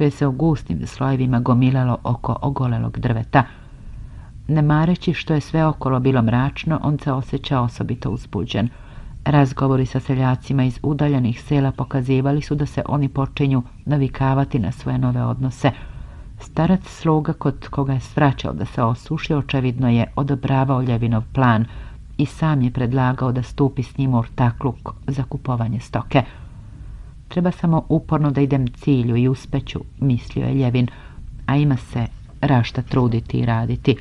koje se u gustim slojevima gomilalo oko ogolelog drveta. Ne mareći što je sve okolo bilo mračno, on se osjeća osobito uzbuđen. Razgovori sa seljacima iz udaljenih sela pokazivali su da se oni počinju navikavati na svoje nove odnose. Starac sloga kod koga je svraćao da se osuši, očevidno je odobravao Ljevinov plan i sam je predlagao da stupi s njim u ortakluk za kupovanje stoke. Treba samo uporno da idem cilju i uspeću, mislio je Ljevin, a ima se rašta truditi i raditi.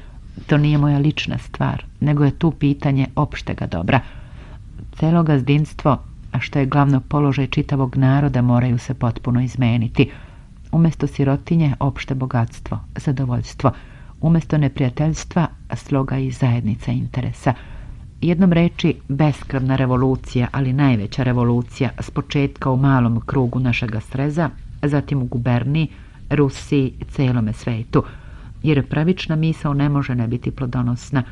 To nije moja lična stvar, nego je tu pitanje opštega dobra. Celo gazdinstvo, a što je glavno položaj čitavog naroda, moraju se potpuno izmeniti. Umjesto sirotinje, opšte bogatstvo, zadovoljstvo. Umjesto neprijateljstva, sloga i zajednica interesa. Jednom reči, beskrvna revolucija, ali najveća revolucija, s početka u malom krugu našega sreza, zatim u guberniji, Rusiji, celome svetu, jer pravična misao ne može ne biti plodonosna,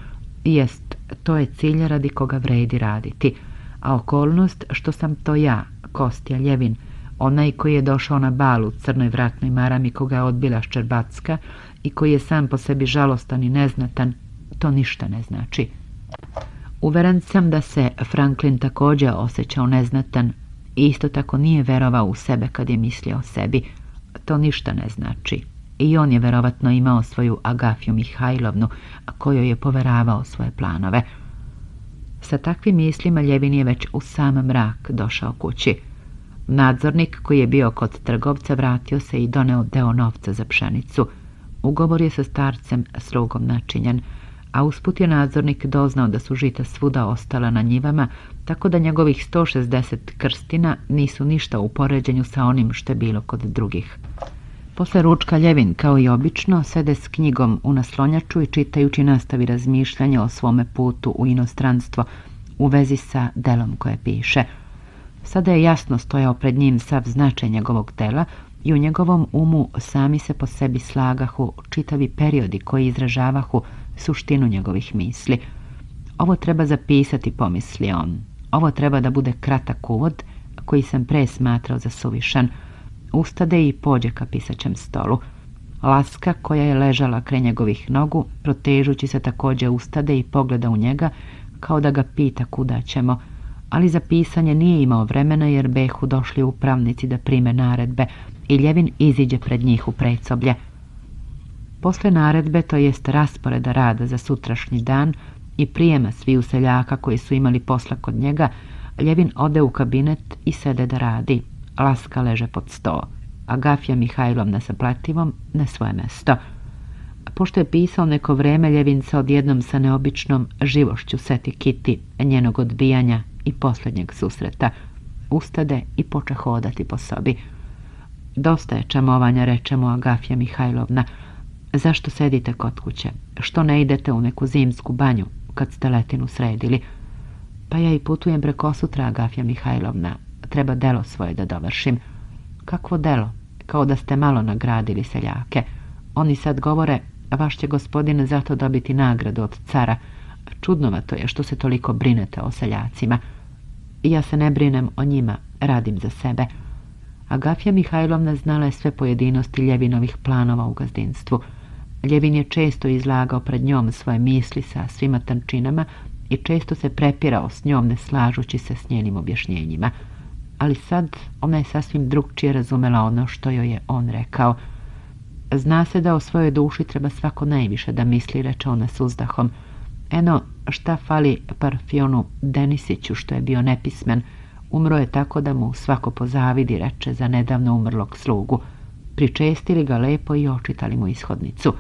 jest, to je cilj radi koga vredi raditi, a okolnost što sam to ja, Kostja Ljevin, onaj koji je došao na balu crnoj vratnoj marami koga je odbila Ščerbatska i koji je sam po sebi žalostan i neznatan, to ništa ne znači. Uveren sam da se Franklin također osjećao neznatan i isto tako nije verovao u sebe kad je mislio o sebi. To ništa ne znači. I on je verovatno imao svoju Agafiju Mihajlovnu, kojoj je poveravao svoje planove. Sa takvim mislima Ljevin je već u sam mrak došao kući. Nadzornik koji je bio kod trgovca vratio se i doneo deo novca za pšenicu. Ugovor je sa starcem s rugom načinjen a usput je nadzornik doznao da su žita svuda ostala na njivama, tako da njegovih 160 krstina nisu ništa u poređenju sa onim što je bilo kod drugih. Posle ručka Ljevin, kao i obično, sede s knjigom u naslonjaču i čitajući nastavi razmišljanje o svome putu u inostranstvo u vezi sa delom koje piše. Sada je jasno stojao pred njim sav značaj njegovog dela i u njegovom umu sami se po sebi slagahu čitavi periodi koji izražavahu suštinu njegovih misli. Ovo treba zapisati, pomisli on. Ovo treba da bude kratak uvod koji sam pre smatrao za suvišan. Ustade i pođe ka pisaćem stolu. Laska koja je ležala kre njegovih nogu, protežući se također ustade i pogleda u njega, kao da ga pita kuda ćemo. Ali za pisanje nije imao vremena jer behu došli upravnici da prime naredbe i Ljevin iziđe pred njih u predsoblje. Posle naredbe, to jest rasporeda rada za sutrašnji dan i prijema svi useljaka koji su imali posla kod njega, Ljevin ode u kabinet i sede da radi. Laska leže pod sto, a Gafja Mihajlovna sa plativom na svoje mesto. Pošto je pisao neko vreme, Ljevin se odjednom sa neobičnom živošću seti Kiti, njenog odbijanja i posljednjeg susreta. Ustade i poče hodati po sobi. Dosta je čamovanja, reče mu Agafija Mihajlovna. Zašto sedite kod kuće? Što ne idete u neku zimsku banju kad ste letinu sredili? Pa ja i putujem preko sutra, Agafja Mihajlovna. Treba delo svoje da dovršim. Kakvo delo? Kao da ste malo nagradili seljake. Oni sad govore, vaš će gospodin zato dobiti nagradu od cara. Čudnovato je što se toliko brinete o seljacima. Ja se ne brinem o njima, radim za sebe. Agafja Mihajlovna znala je sve pojedinosti Ljevinovih planova u gazdinstvu – Ljevin je često izlagao pred njom svoje misli sa svima tančinama i često se prepirao s njom ne slažući se s njenim objašnjenjima. Ali sad ona je sasvim drugčije razumela ono što joj je on rekao. Zna se da o svojoj duši treba svako najviše da misli, reče ona s uzdahom. Eno, šta fali Parfionu Denisiću što je bio nepismen? Umro je tako da mu svako pozavidi, reče za nedavno umrlog slugu. Pričestili ga lepo i očitali mu ishodnicu.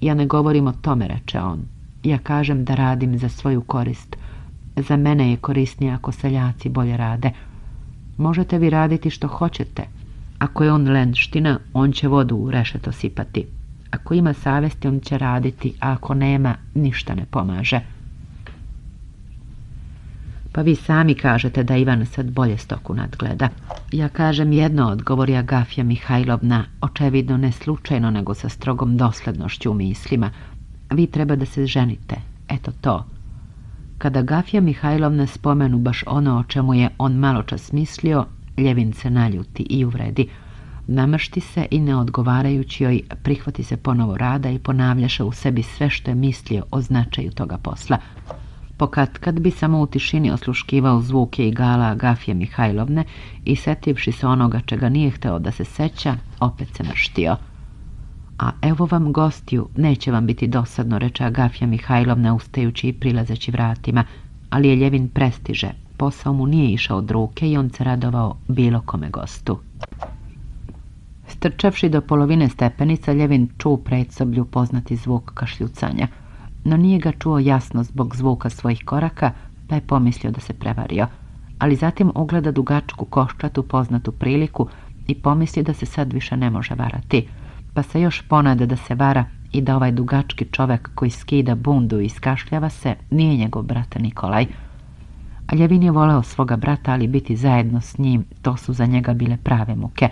Ja ne govorim o tome, reče on. Ja kažem da radim za svoju korist. Za mene je korisnije ako seljaci bolje rade. Možete vi raditi što hoćete. Ako je on lenština, on će vodu u rešeto sipati. Ako ima savesti, on će raditi, a ako nema, ništa ne pomaže. Pa vi sami kažete da Ivan sad bolje stoku nadgleda. Ja kažem jedno, odgovori Gafja Mihajlovna, očevidno ne slučajno, nego sa strogom doslednošću u mislima. Vi treba da se ženite. Eto to. Kada Gafja Mihajlovna spomenu baš ono o čemu je on malo čas mislio, Ljevin se naljuti i uvredi. Namršti se i neodgovarajući joj prihvati se ponovo rada i ponavljaše u sebi sve što je mislio o značaju toga posla. Pokad kad bi samo u tišini osluškivao zvuke i gala Agafije Mihajlovne i setivši se onoga čega nije hteo da se seća, opet se mrštio. A evo vam gostiju, neće vam biti dosadno, reče Agafija Mihajlovna ustajući i prilazeći vratima, ali je Ljevin prestiže. Posao mu nije išao od ruke i on se radovao bilo kome gostu. Strčavši do polovine stepenica, Ljevin ču u predsoblju poznati zvuk kašljucanja no nije ga čuo jasno zbog zvuka svojih koraka, pa je pomislio da se prevario. Ali zatim ugleda dugačku koščatu poznatu priliku i pomisli da se sad više ne može varati. Pa se još ponade da se vara i da ovaj dugački čovek koji skida bundu i iskašljava se nije njegov brat Nikolaj. A Ljevin je voleo svoga brata, ali biti zajedno s njim, to su za njega bile prave muke.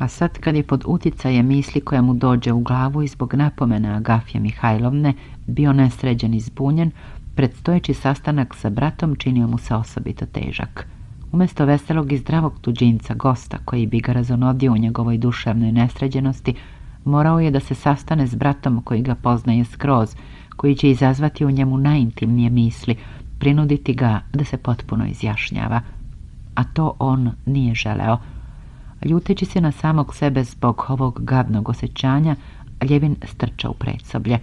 A sad kad je pod utjecajem misli koja mu dođe u glavu i zbog napomena Agafije Mihajlovne bio nesređen i zbunjen, predstojeći sastanak sa bratom činio mu se osobito težak. Umjesto veselog i zdravog tuđinca gosta koji bi ga razonodio u njegovoj duševnoj nesređenosti, morao je da se sastane s bratom koji ga poznaje skroz, koji će izazvati u njemu najintimnije misli, prinuditi ga da se potpuno izjašnjava. A to on nije želeo. Ljuteći se na samog sebe zbog ovog gadnog osjećanja, Ljevin strča u predsoblje.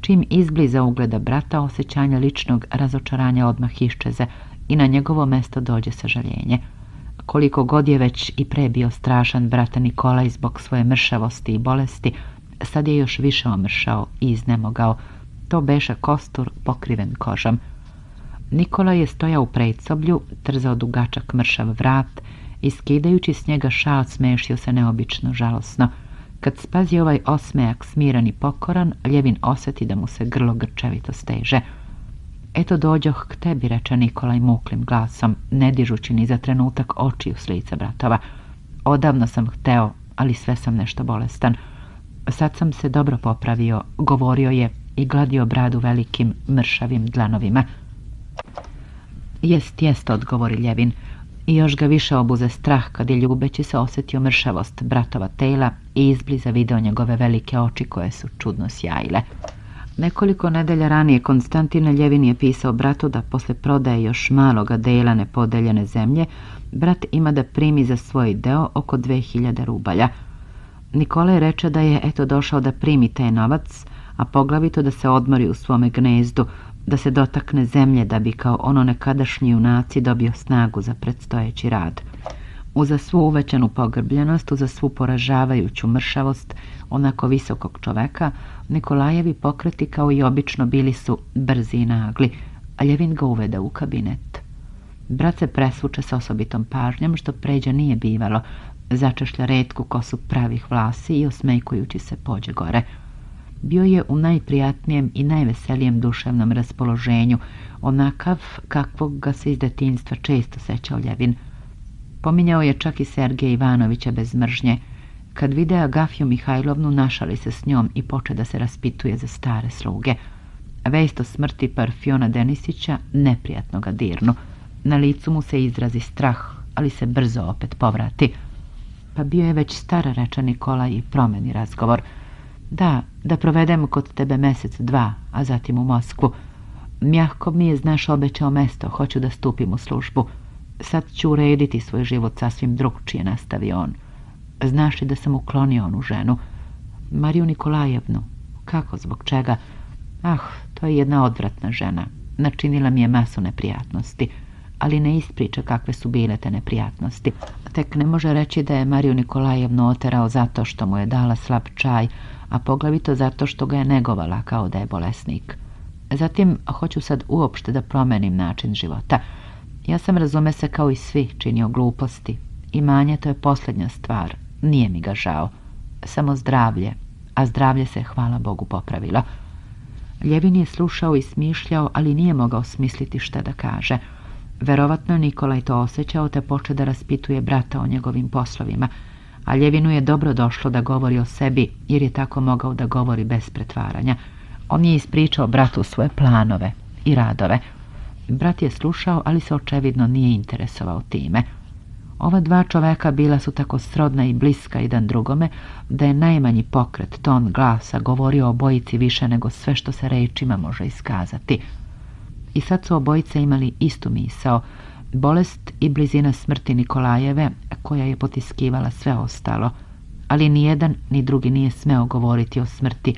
Čim izbliza ugleda brata, osjećanje ličnog razočaranja odmah iščeze i na njegovo mesto dođe sažaljenje. Koliko god je već i bio strašan brata Nikolaj zbog svoje mršavosti i bolesti, sad je još više omršao i iznemogao. To beše kostur pokriven kožom. Nikola je stojao u predsoblju, trzao dugačak mršav vrat, i skidajući s njega šal smešio se neobično žalosno. Kad spazi ovaj osmejak smiran i pokoran, Ljevin osjeti da mu se grlo grčevito steže. Eto dođoh k tebi, reče Nikolaj muklim glasom, ne dižući ni za trenutak očiju s lica bratova. Odavno sam hteo, ali sve sam nešto bolestan. Sad sam se dobro popravio, govorio je i gladio bradu velikim mršavim dlanovima. Jest, jest, odgovori Ljevin i još ga više obuze strah kad je ljubeći se osjetio mršavost bratova tela i izbliza video njegove velike oči koje su čudno sjajile. Nekoliko nedelja ranije Konstantin Ljevin je pisao bratu da posle prodaje još maloga dela nepodeljene zemlje, brat ima da primi za svoj deo oko 2000 rubalja. je reče da je eto došao da primi taj novac, a poglavito da se odmori u svome gnezdu, da se dotakne zemlje da bi kao ono nekadašnji junaci dobio snagu za predstojeći rad. Uza svu uvećanu pogrbljenost, uza svu poražavajuću mršavost onako visokog čoveka, Nikolajevi pokreti kao i obično bili su brzi i nagli, a Ljevin ga uvede u kabinet. Brat se presvuče s osobitom pažnjom, što pređa nije bivalo, začešlja redku kosu pravih vlasi i osmejkujući se pođe gore – bio je u najprijatnijem i najveselijem duševnom raspoloženju, onakav kakvog ga se iz detinstva često sećao Ljevin. Pominjao je čak i Sergeja Ivanovića bez mržnje. Kad vide Agafiju Mihajlovnu, našali se s njom i poče da se raspituje za stare sluge. Vest o smrti Parfiona Denisića neprijatno ga dirnu. Na licu mu se izrazi strah, ali se brzo opet povrati. Pa bio je već stara reča Nikola i promeni razgovor. Da, da provedem kod tebe mjesec, dva, a zatim u Moskvu. Mjahko mi je, znaš, obećao mesto, hoću da stupim u službu. Sad ću urediti svoj život sasvim čije nastavi on. Znaš li da sam uklonio onu ženu? Mariju Nikolajevnu. Kako, zbog čega? Ah, to je jedna odvratna žena. Načinila mi je masu neprijatnosti ali ne ispriča kakve su bile te neprijatnosti. Tek ne može reći da je Mariju Nikolajevnu oterao zato što mu je dala slab čaj, a poglavito zato što ga je negovala kao da je bolesnik. Zatim, hoću sad uopšte da promenim način života. Ja sam, razume se, kao i svi, činio gluposti. Imanje to je posljednja stvar. Nije mi ga žao. Samo zdravlje. A zdravlje se, hvala Bogu, popravilo. Ljevin je slušao i smišljao, ali nije mogao smisliti šta da kaže. Verovatno Nikola to osjećao te poče da raspituje brata o njegovim poslovima, a Ljevinu je dobro došlo da govori o sebi jer je tako mogao da govori bez pretvaranja. On je ispričao bratu svoje planove i radove. Brat je slušao, ali se očevidno nije interesovao time. Ova dva čoveka bila su tako srodna i bliska jedan drugome, da je najmanji pokret, ton glasa, govorio o bojici više nego sve što se rečima može iskazati i sad su obojice imali istu misao, bolest i blizina smrti Nikolajeve koja je potiskivala sve ostalo. Ali ni jedan ni drugi nije smeo govoriti o smrti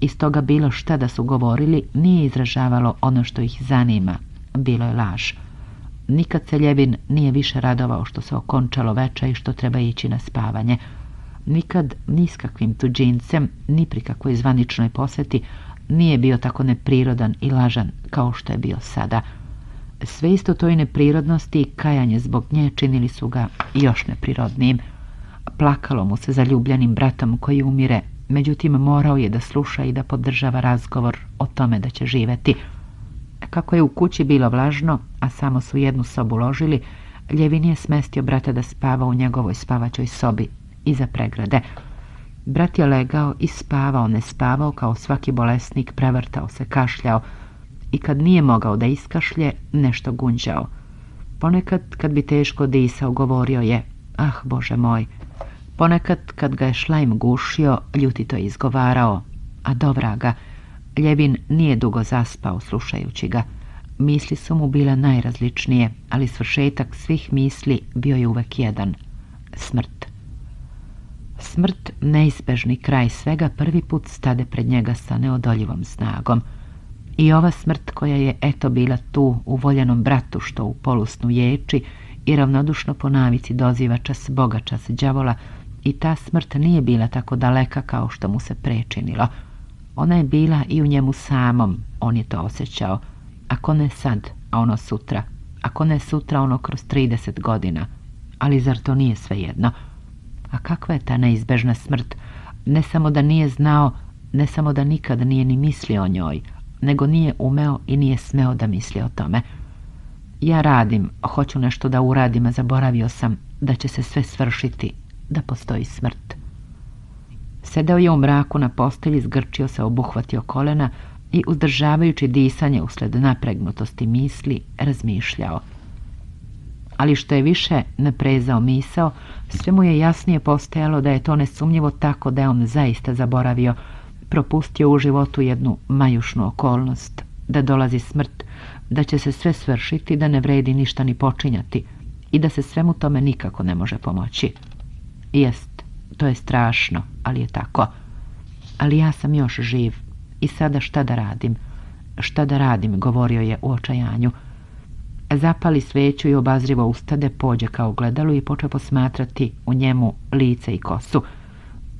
i stoga bilo šta da su govorili nije izražavalo ono što ih zanima. Bilo je laž. Nikad se Ljevin nije više radovao što se okončalo veča i što treba ići na spavanje. Nikad ni s kakvim tuđincem, ni pri kakvoj zvaničnoj posjeti nije bio tako neprirodan i lažan kao što je bio sada. Sve isto toj neprirodnosti i kajanje zbog nje činili su ga još neprirodnijim. Plakalo mu se za bratom koji umire, međutim morao je da sluša i da podržava razgovor o tome da će živeti. Kako je u kući bilo vlažno, a samo su jednu sobu ložili, Ljevin je smestio brata da spava u njegovoj spavaćoj sobi, iza pregrade. Brat je legao i spavao, ne spavao kao svaki bolesnik, prevrtao se, kašljao i kad nije mogao da iskašlje, nešto gunđao. Ponekad kad bi teško disao, govorio je, ah Bože moj. Ponekad kad ga je šlajm gušio, ljutito je izgovarao, a dobra ga. Ljevin nije dugo zaspao slušajući ga. Misli su mu bile najrazličnije, ali svršetak svih misli bio je uvek jedan. Smrt. Smrt, neizbežni kraj svega, prvi put stade pred njega sa neodoljivom snagom. I ova smrt koja je eto bila tu u voljenom bratu što u polusnu ječi i ravnodušno po navici doziva čas boga, čas đavola i ta smrt nije bila tako daleka kao što mu se prečinilo. Ona je bila i u njemu samom, on je to osjećao. Ako ne sad, a ono sutra. Ako ne sutra, ono kroz 30 godina. Ali zar to nije svejedno? A kakva je ta neizbežna smrt? Ne samo da nije znao, ne samo da nikad nije ni mislio o njoj, nego nije umeo i nije smeo da misli o tome. Ja radim, hoću nešto da uradim, a zaboravio sam da će se sve svršiti, da postoji smrt. Sedao je u mraku na postelji, zgrčio se, obuhvatio kolena i uzdržavajući disanje usled napregnutosti misli, razmišljao – ali što je više prezao misao, sve mu je jasnije postajalo da je to nesumnjivo tako da je on zaista zaboravio, propustio u životu jednu majušnu okolnost, da dolazi smrt, da će se sve svršiti, da ne vredi ništa ni počinjati i da se svemu tome nikako ne može pomoći. Jest, to je strašno, ali je tako. Ali ja sam još živ i sada šta da radim? Šta da radim, govorio je u očajanju zapali sveću i obazrivo ustade, pođe kao gledalu i počeo posmatrati u njemu lice i kosu.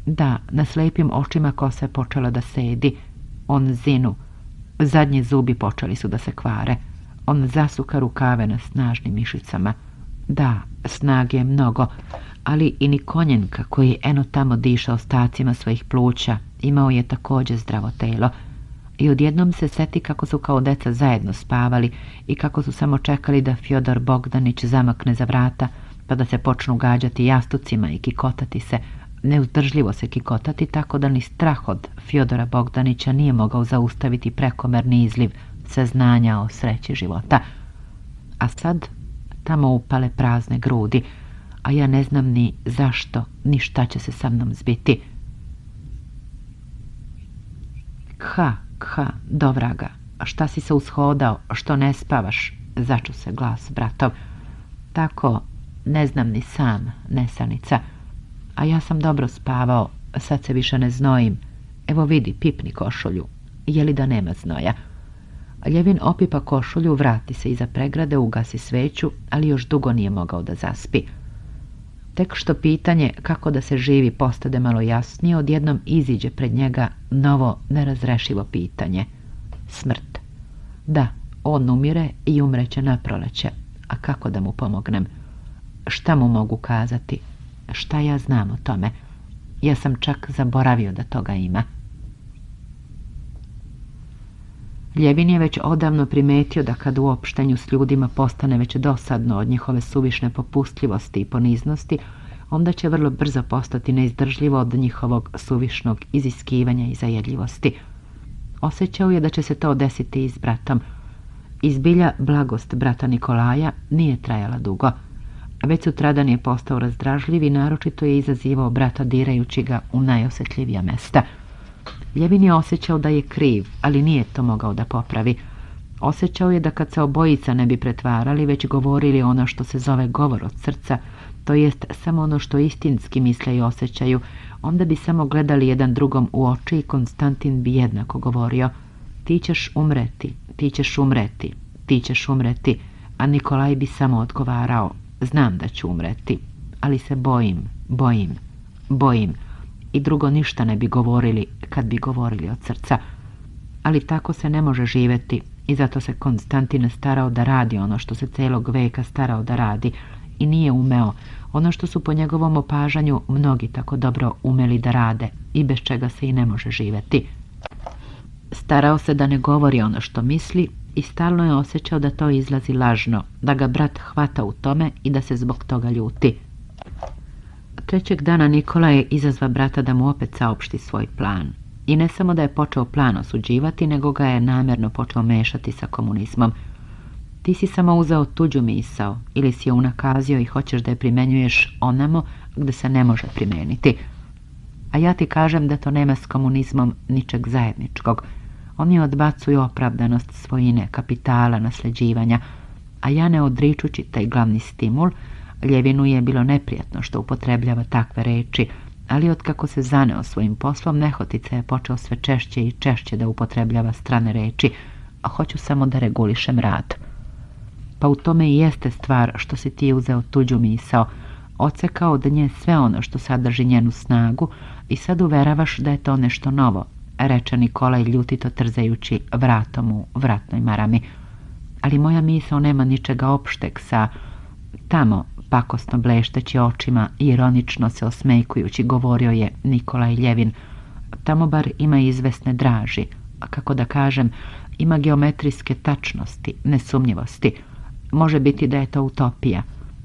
Da, na slepim očima kosa je počela da sedi. On zinu. Zadnji zubi počeli su da se kvare. On zasuka rukave na snažnim mišicama. Da, snage je mnogo, ali i ni konjenka koji je eno tamo diša ostacima svojih pluća, imao je također zdravo telo i odjednom se seti kako su kao deca zajedno spavali i kako su samo čekali da Fjodor Bogdanić zamakne za vrata pa da se počnu gađati jastucima i kikotati se, neuzdržljivo se kikotati tako da ni strah od Fjodora Bogdanića nije mogao zaustaviti prekomerni izliv saznanja o sreći života. A sad tamo upale prazne grudi, a ja ne znam ni zašto, ni šta će se sa mnom zbiti. Ha! Kha, dovraga, šta si se ushodao, što ne spavaš? Začu se glas bratov. Tako, ne znam ni sam, nesanica. A ja sam dobro spavao, sad se više ne znojim. Evo vidi, pipni košulju. Je li da nema znoja? Ljevin opipa košulju, vrati se iza pregrade, ugasi sveću, ali još dugo nije mogao da zaspi tek što pitanje kako da se živi postade malo jasnije, odjednom iziđe pred njega novo nerazrešivo pitanje. Smrt. Da, on umire i umreće na proleće. A kako da mu pomognem? Šta mu mogu kazati? Šta ja znam o tome? Ja sam čak zaboravio da toga ima. Ljevin je već odavno primetio da kad u opštenju s ljudima postane već dosadno od njihove suvišne popustljivosti i poniznosti, onda će vrlo brzo postati neizdržljivo od njihovog suvišnog iziskivanja i zajedljivosti. Osjećao je da će se to desiti i s bratom. Izbilja blagost brata Nikolaja nije trajala dugo. Već sutradan je postao razdražljiv i naročito je izazivao brata dirajući ga u najosjetljivija mesta – Ljevin je osjećao da je kriv, ali nije to mogao da popravi. Osjećao je da kad se obojica ne bi pretvarali, već govorili ono što se zove govor od srca, to jest samo ono što istinski misle i osjećaju, onda bi samo gledali jedan drugom u oči i Konstantin bi jednako govorio ti ćeš umreti, ti ćeš umreti, ti ćeš umreti, a Nikolaj bi samo odgovarao znam da ću umreti, ali se bojim, bojim, bojim i drugo ništa ne bi govorili kad bi govorili od srca. Ali tako se ne može živjeti i zato se Konstantin starao da radi ono što se celog veka starao da radi i nije umeo ono što su po njegovom opažanju mnogi tako dobro umeli da rade i bez čega se i ne može živjeti. Starao se da ne govori ono što misli i stalno je osjećao da to izlazi lažno, da ga brat hvata u tome i da se zbog toga ljuti. Trećeg dana Nikola je izazva brata da mu opet saopšti svoj plan. I ne samo da je počeo plan osuđivati, nego ga je namjerno počeo mešati sa komunizmom. Ti si samo uzao tuđu misao ili si je unakazio i hoćeš da je primenjuješ onamo gde se ne može primeniti. A ja ti kažem da to nema s komunizmom ničeg zajedničkog. Oni odbacuju opravdanost svojine, kapitala, nasljeđivanja. a ja ne odričući taj glavni stimul, Ljevinu je bilo neprijatno što upotrebljava takve reči, ali otkako se zaneo svojim poslom, nehotica je počeo sve češće i češće da upotrebljava strane reči, a hoću samo da regulišem rad. Pa u tome i jeste stvar što si ti uzeo tuđu misao, ocekao od nje sve ono što sadrži njenu snagu i sad uveravaš da je to nešto novo, reče Nikola i ljutito trzajući vratom u vratnoj marami. Ali moja misao nema ničega opšteg sa tamo pakosno blešteći očima i ironično se osmejkujući govorio je Nikolaj Ljevin. Tamo bar ima izvesne draži, a kako da kažem, ima geometrijske tačnosti, nesumnjivosti. Može biti da je to utopija,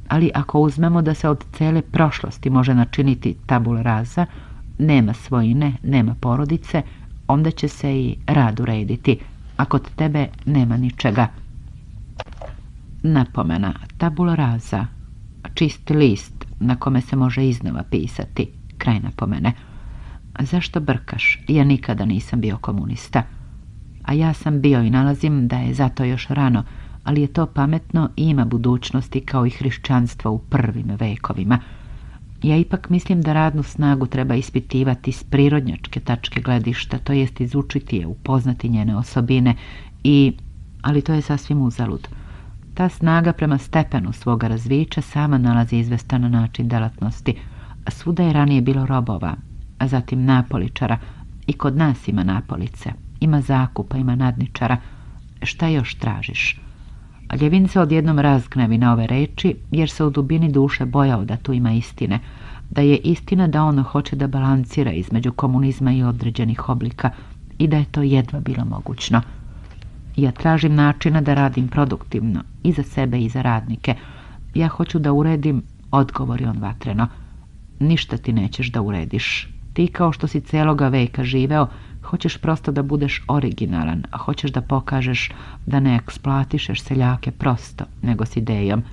ali ako uzmemo da se od cele prošlosti može načiniti tabul raza, nema svojine, nema porodice, onda će se i rad urediti, a kod tebe nema ničega. Napomena, tabula raza, čist list na kome se može iznova pisati, kraj napomene. Zašto brkaš? Ja nikada nisam bio komunista. A ja sam bio i nalazim da je zato još rano, ali je to pametno i ima budućnosti kao i hrišćanstvo u prvim vekovima. Ja ipak mislim da radnu snagu treba ispitivati s prirodnjačke tačke gledišta, to jest izučiti je, upoznati njene osobine i... ali to je sasvim uzalud. Ta snaga prema stepenu svoga razvića sama nalazi izvestan način delatnosti. Svuda je ranije bilo robova, a zatim napoličara. I kod nas ima napolice, ima zakupa, ima nadničara. Šta još tražiš? Ljevin se odjednom razgnevi na ove reči, jer se u dubini duše bojao da tu ima istine. Da je istina da ono hoće da balancira između komunizma i određenih oblika i da je to jedva bilo mogućno. Ja tražim načina da radim produktivno, i za sebe i za radnike. Ja hoću da uredim, odgovori on vatreno. Ništa ti nećeš da urediš. Ti kao što si celoga veka živeo, hoćeš prosto da budeš originalan, a hoćeš da pokažeš da ne eksplatišeš seljake prosto, nego s idejom.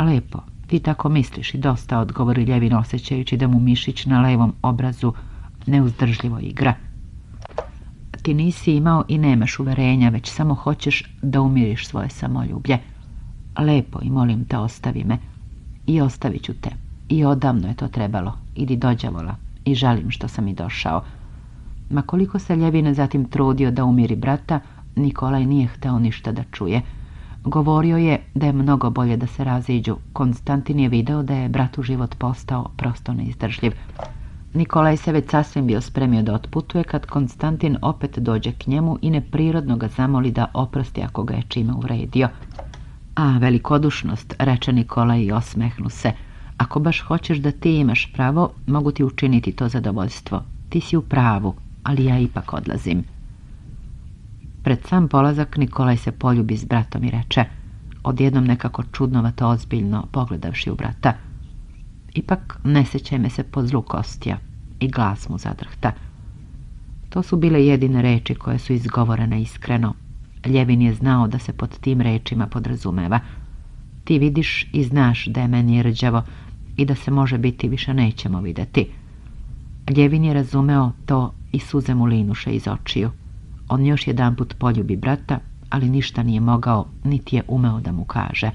Lepo, ti tako misliš i dosta odgovori Ljevin osjećajući da mu mišić na levom obrazu neuzdržljivo igra. Ti nisi imao i nemaš uverenja, već samo hoćeš da umiriš svoje samoljublje. Lepo i molim te ostavi me. I ostavit ću te. I odavno je to trebalo. Idi dođavola. I žalim što sam i došao. Ma koliko se Ljevine zatim trudio da umiri brata, Nikolaj nije hteo ništa da čuje. Govorio je da je mnogo bolje da se raziđu. Konstantin je video da je bratu život postao prosto neizdržljiv. Nikolaj se već sasvim bio spremio da otputuje kad Konstantin opet dođe k njemu i neprirodno ga zamoli da oprosti ako ga je čime uredio. A velikodušnost, reče Nikolaj i osmehnu se. Ako baš hoćeš da ti imaš pravo, mogu ti učiniti to zadovoljstvo. Ti si u pravu, ali ja ipak odlazim. Pred sam polazak Nikolaj se poljubi s bratom i reče, odjednom nekako čudnovato ozbiljno pogledavši u brata. Ipak ne sećaj me se po zlu kostija i glas mu zadrhta. To su bile jedine reči koje su izgovorene iskreno. Ljevin je znao da se pod tim rečima podrazumeva. Ti vidiš i znaš da je meni rđavo i da se može biti više nećemo vidjeti. Ljevin je razumeo to i suze mu linuše iz očiju. On još jedanput poljubi brata, ali ništa nije mogao, niti je umeo da mu kaže.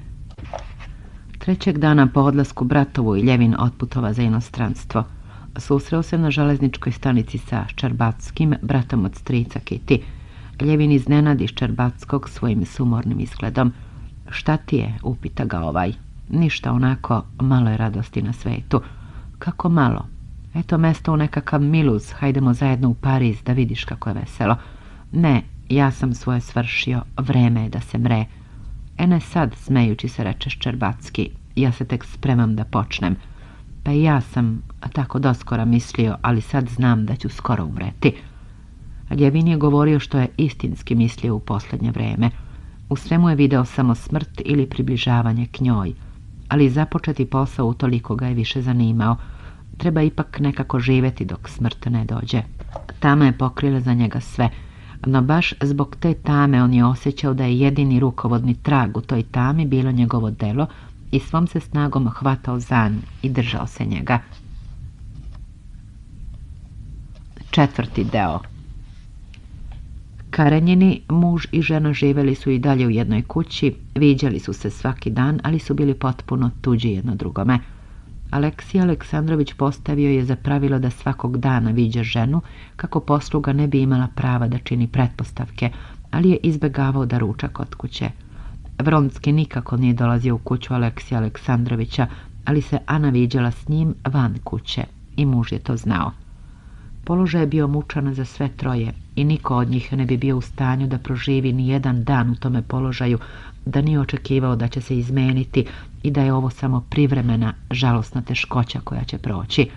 Trećeg dana po odlasku bratovu i Ljevin otputova za inostranstvo susreo se na železničkoj stanici sa Ščerbatskim, bratom od strica Kiti. Ljevin iznenadi Ščerbatskog svojim sumornim izgledom. Šta ti je? upita ga ovaj. Ništa onako, malo je radosti na svetu. Kako malo? Eto mesto u nekakav Miluz, hajdemo zajedno u Pariz da vidiš kako je veselo. Ne, ja sam svoje svršio, vreme je da se mre. E ne sad, smejući se reče Ščerbatski, ja se tek spremam da počnem. Pa ja sam tako doskora mislio, ali sad znam da ću skoro umreti. Ljevin je govorio što je istinski mislio u posljednje vreme. U svemu je video samo smrt ili približavanje k njoj, ali započeti posao toliko ga je više zanimao. Treba ipak nekako živeti dok smrt ne dođe. Tama je pokrila za njega sve, no baš zbog te tame on je osjećao da je jedini rukovodni trag u toj tami bilo njegovo delo, i svom se snagom hvatao zan i držao se njega. Četvrti deo Karenjini muž i žena živeli su i dalje u jednoj kući, viđali su se svaki dan, ali su bili potpuno tuđi jedno drugome. Aleksij Aleksandrović postavio je za pravilo da svakog dana viđa ženu, kako posluga ne bi imala prava da čini pretpostavke, ali je izbegavao da ručak kod kuće. Vronski nikako nije dolazio u kuću Aleksija Aleksandrovića, ali se Ana viđala s njim van kuće i muž je to znao. Položaj je bio mučan za sve troje i niko od njih ne bi bio u stanju da proživi ni jedan dan u tome položaju, da nije očekivao da će se izmeniti i da je ovo samo privremena, žalosna teškoća koja će proći.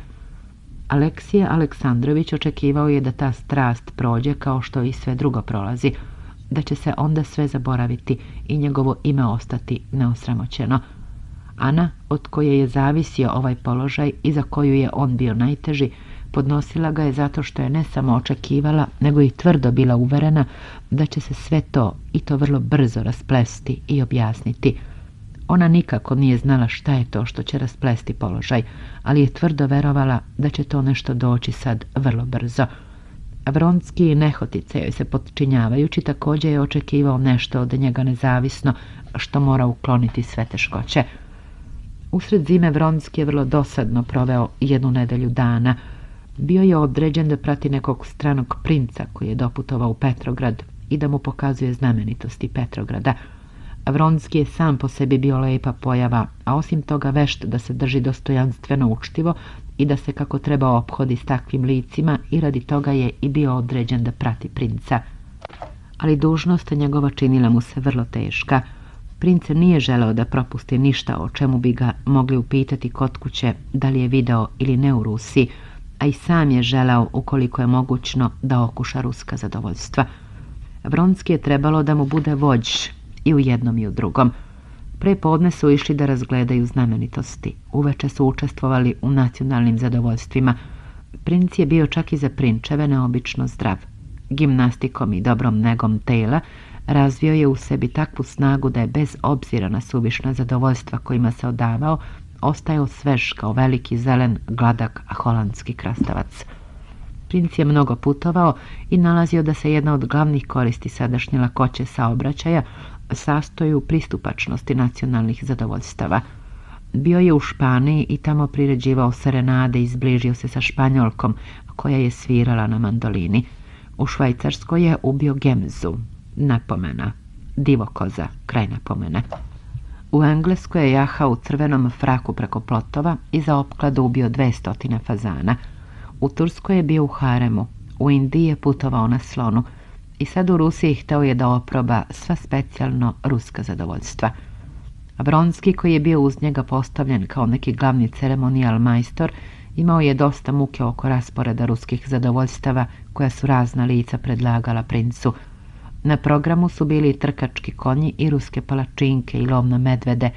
Aleksije Aleksandrović očekivao je da ta strast prođe kao što i sve drugo prolazi – da će se onda sve zaboraviti i njegovo ime ostati neosramoćeno. Ana, od koje je zavisio ovaj položaj i za koju je on bio najteži, podnosila ga je zato što je ne samo očekivala, nego i tvrdo bila uverena da će se sve to, i to vrlo brzo, rasplesti i objasniti. Ona nikako nije znala šta je to što će rasplesti položaj, ali je tvrdo verovala da će to nešto doći sad vrlo brzo – Vronski nehotice joj se potčinjavajući također je očekivao nešto od njega nezavisno, što mora ukloniti sve teškoće. Usred zime Vronski je vrlo dosadno proveo jednu nedelju dana. Bio je određen da prati nekog stranog princa koji je doputovao u Petrograd i da mu pokazuje znamenitosti Petrograda. Vronski je sam po sebi bio lepa pojava, a osim toga vešt da se drži dostojanstveno učtivo i da se kako treba ophodi s takvim licima i radi toga je i bio određen da prati princa. Ali dužnost njegova činila mu se vrlo teška. Prince nije želeo da propusti ništa o čemu bi ga mogli upitati kod kuće da li je video ili ne u Rusi, a i sam je želao ukoliko je mogućno da okuša ruska zadovoljstva. Vronski je trebalo da mu bude vođ i u jednom i u drugom. Prepodne su išli da razgledaju znamenitosti. Uveče su učestvovali u nacionalnim zadovoljstvima. Princ je bio čak i za prinčeve neobično zdrav. Gimnastikom i dobrom negom tela razvio je u sebi takvu snagu da je bez obzira na suvišna zadovoljstva kojima se odavao, ostajao svež kao veliki zelen, gladak holandski krastavac. Princ je mnogo putovao i nalazio da se jedna od glavnih koristi sadašnje lakoće saobraćaja sastoju u pristupačnosti nacionalnih zadovoljstava. Bio je u Španiji i tamo priređivao serenade i zbližio se sa Španjolkom, koja je svirala na mandolini. U Švajcarskoj je ubio Gemzu, napomena, divokoza, kraj napomene. U Engleskoj je jahao u crvenom fraku preko plotova i za opkladu ubio stotine fazana. U Turskoj je bio u haremu, u Indiji je putovao na slonu, i sad u Rusiji hteo je da oproba sva specijalno ruska zadovoljstva. bronski koji je bio uz njega postavljen kao neki glavni ceremonijal majstor, imao je dosta muke oko rasporeda ruskih zadovoljstava koja su razna lica predlagala princu. Na programu su bili trkački konji i ruske palačinke i lovna medvede,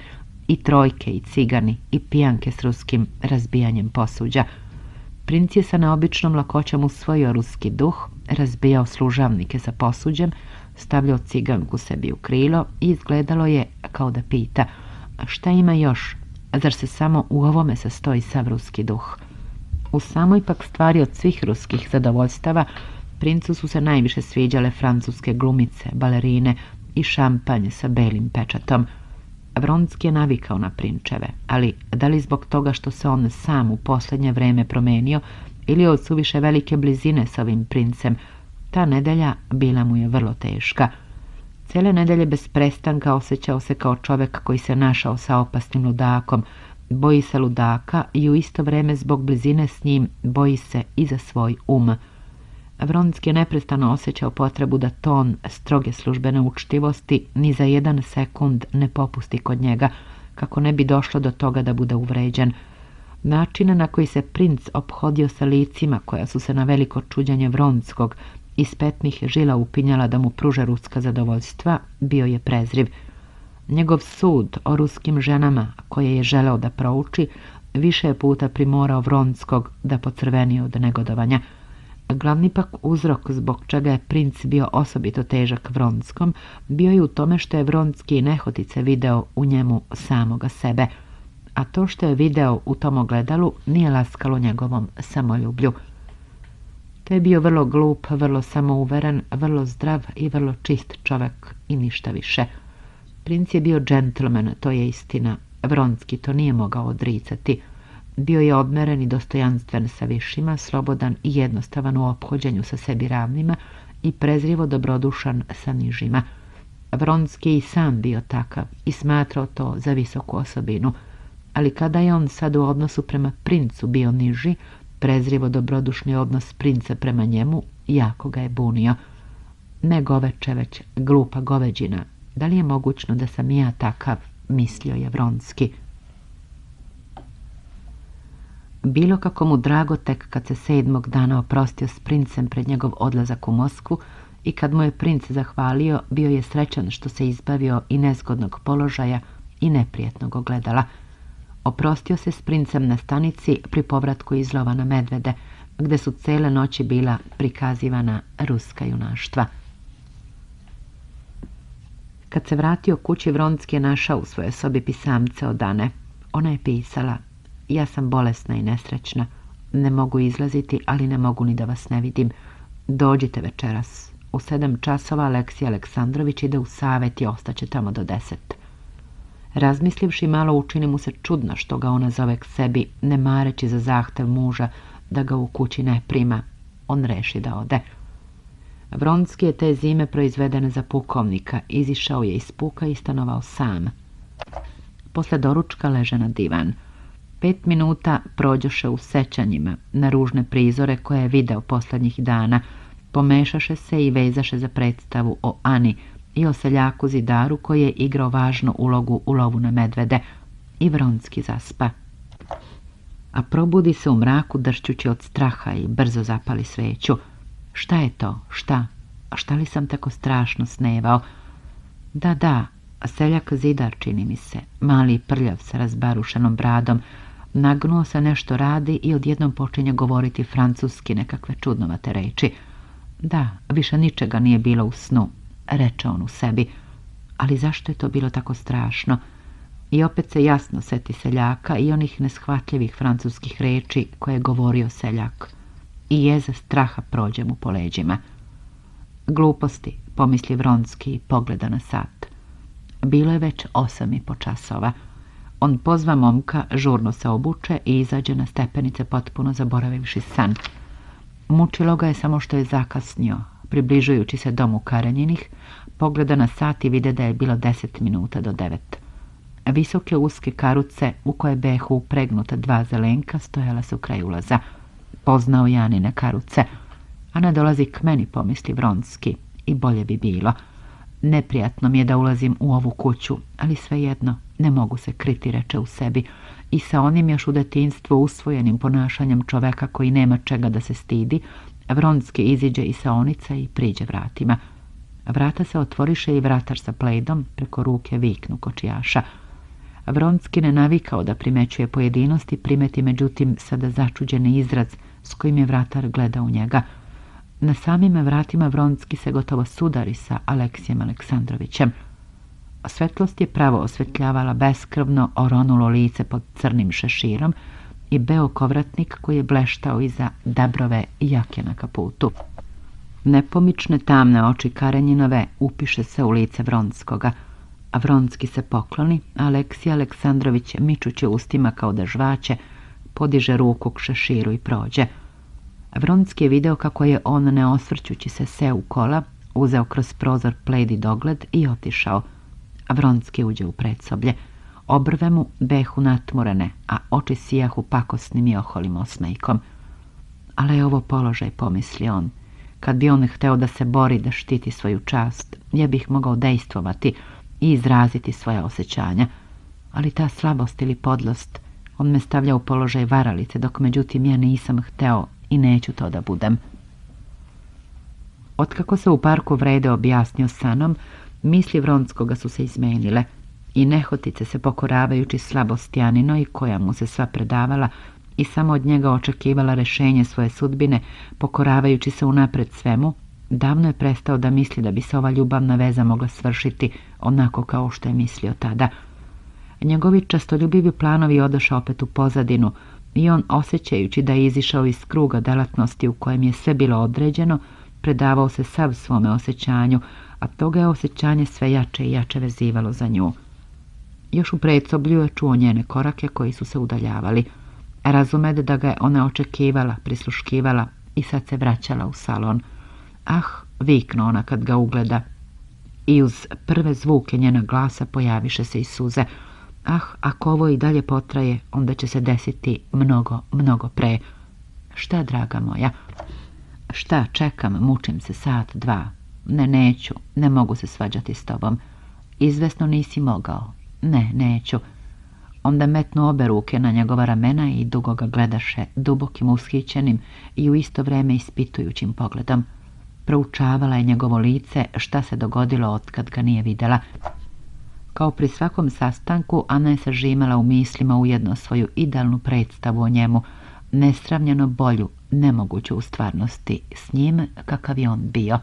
i trojke i cigani i pijanke s ruskim razbijanjem posuđa – Princ je sa neobičnom lakoćom usvojio ruski duh, razbijao služavnike sa posuđem, stavljao ciganku sebi u krilo i izgledalo je kao da pita šta ima još, zar se samo u ovome sastoji sav ruski duh? U samoj pak stvari od svih ruskih zadovoljstava princu su se najviše sviđale francuske glumice, balerine i šampanje sa belim pečatom – Vronski je navikao na prinčeve, ali da li zbog toga što se on sam u posljednje vrijeme promenio ili od suviše velike blizine s ovim princem, ta nedelja bila mu je vrlo teška. Cijele nedelje bez prestanka osjećao se kao čovjek koji se našao sa opasnim ludakom. Boji se ludaka i u isto vrijeme zbog blizine s njim boji se i za svoj um. Vronski je neprestano osjećao potrebu da ton stroge službene učtivosti ni za jedan sekund ne popusti kod njega, kako ne bi došlo do toga da bude uvređen. Način na koji se princ ophodio sa licima koja su se na veliko čuđanje Vronskog iz petnih žila upinjala da mu pruže ruska zadovoljstva, bio je prezriv. Njegov sud o ruskim ženama, koje je želeo da prouči, više je puta primorao Vronskog da pocrveni od negodovanja – Glavni pak uzrok zbog čega je princ bio osobito težak Vronskom bio je u tome što je Vronski nehotice video u njemu samoga sebe, a to što je video u tom ogledalu nije laskalo njegovom samoljublju. To je bio vrlo glup, vrlo samouveren, vrlo zdrav i vrlo čist čovjek i ništa više. Princ je bio džentlmen, to je istina. Vronski to nije mogao odricati. Bio je obmeren i dostojanstven sa višima, slobodan i jednostavan u ophođenju sa sebi ravnima i prezrivo dobrodušan sa nižima. Vronski i sam bio takav i smatrao to za visoku osobinu, ali kada je on sad u odnosu prema princu bio niži, prezrivo dobrodušni odnos princa prema njemu jako ga je bunio. Ne goveče, već glupa goveđina. Da li je mogućno da sam ja takav, mislio je Vronski. Bilo kako mu drago tek kad se sedmog dana oprostio s princem pred njegov odlazak u Mosku, i kad mu je princ zahvalio, bio je srećan što se izbavio i nezgodnog položaja i neprijetnog ogledala. Oprostio se s princem na stanici pri povratku iz lova na medvede, gde su cele noći bila prikazivana ruska junaštva. Kad se vratio kući, Vronski je našao u svojoj sobi pisamce od Dane. Ona je pisala ja sam bolesna i nesrećna. Ne mogu izlaziti, ali ne mogu ni da vas ne vidim. Dođite večeras. U sedam časova Aleksij Aleksandrović ide u savjet i ostaće tamo do deset. Razmislivši malo učini mu se čudno što ga ona zove k sebi, ne mareći za zahtev muža da ga u kući ne prima. On reši da ode. Vronski je te zime proizveden za pukovnika, izišao je iz puka i stanovao sam. Posle doručka leže na divan. Pet minuta prođoše u sećanjima na ružne prizore koje je video poslednjih dana. Pomešaše se i vezaše za predstavu o Ani i o seljaku Zidaru koji je igrao važnu ulogu u lovu na medvede. I Vronski zaspa. A probudi se u mraku dršćući od straha i brzo zapali sveću. Šta je to? Šta? A šta li sam tako strašno snevao? Da, da, a seljak Zidar čini mi se, mali prljav sa razbarušenom bradom, nagnuo se nešto radi i odjednom počinje govoriti francuski nekakve čudnovate reči. Da, više ničega nije bilo u snu, reče on u sebi. Ali zašto je to bilo tako strašno? I opet se jasno seti seljaka i onih neshvatljivih francuskih reči koje je govorio seljak. I jeza straha prođe mu po leđima. Gluposti, pomisli Vronski i pogleda na sat. Bilo je već osam i po časova. On pozva momka, žurno se obuče i izađe na stepenice potpuno zaboravivši san. Mučilo ga je samo što je zakasnio. Približujući se domu Karenjinih, pogleda na sat i vide da je bilo deset minuta do devet. Visoke uske karuce u koje behu pregnuta dva zelenka stojala su kraj ulaza. Poznao Janine karuce. Ana dolazi k meni, pomisli Vronski, i bolje bi bilo. Neprijatno mi je da ulazim u ovu kuću, ali svejedno, ne mogu se kriti, reče u sebi, i sa onim još u detinstvu usvojenim ponašanjem čoveka koji nema čega da se stidi, Vronski iziđe iz saonica i priđe vratima. Vrata se otvoriše i vratar sa pledom preko ruke viknu kočijaša. Vronski ne navikao da primećuje pojedinosti, primeti međutim sada začuđeni izraz s kojim je vratar gledao u njega. Na samim vratima Vronski se gotovo sudari sa Aleksijem Aleksandrovićem. Svetlost je pravo osvetljavala beskrvno oronulo lice pod crnim šeširom i beo kovratnik koji je bleštao iza dabrove jake na kaputu. Nepomične tamne oči Karenjinove upiše se u lice Vronskoga, a Vronski se pokloni, a Aleksija Aleksandrović mičući ustima kao da žvaće, podiže ruku k šeširu i prođe. Vronski je video kako je on, ne osvrćući se se u kola, uzeo kroz prozor pledi dogled i otišao – Vronski uđe u predsoblje. Obrve mu behu natmurene, a oči sijahu pakosnim i oholim osmejkom. Ali je ovo položaj, pomisli on. Kad bi on hteo da se bori da štiti svoju čast, ja bih mogao dejstvovati i izraziti svoja osjećanja. Ali ta slabost ili podlost, on me stavlja u položaj varalice, dok međutim ja nisam hteo i neću to da budem. Otkako se u parku vrede objasnio sanom, Misli Vronskoga su se izmenile i nehotice se pokoravajući slabosti i koja mu se sva predavala i samo od njega očekivala rešenje svoje sudbine, pokoravajući se unapred svemu, davno je prestao da misli da bi se ova ljubavna veza mogla svršiti onako kao što je mislio tada. Njegovi častoljubivi planovi odoša opet u pozadinu i on, osjećajući da je izišao iz kruga delatnosti u kojem je sve bilo određeno, predavao se sav svome osjećanju, a toga je osjećanje sve jače i jače vezivalo za nju. Još u predsoblju je čuo njene korake koji su se udaljavali. Razumede da ga je ona očekivala, prisluškivala i sad se vraćala u salon. Ah, viknu ona kad ga ugleda. I uz prve zvuke njena glasa pojaviše se i suze. Ah, ako ovo i dalje potraje, onda će se desiti mnogo, mnogo pre. Šta, draga moja? Šta, čekam, mučim se sat, dva. Ne, neću, ne mogu se svađati s tobom. Izvesno nisi mogao. Ne, neću. Onda metnu obe ruke na njegova ramena i dugo ga gledaše, dubokim ushićenim i u isto vrijeme ispitujućim pogledom. Proučavala je njegovo lice šta se dogodilo otkad ga nije vidjela. Kao pri svakom sastanku, Ana je sažimala u mislima ujedno svoju idealnu predstavu o njemu, nesravnjeno bolju nemoguće u stvarnosti s njim kakav je on bio.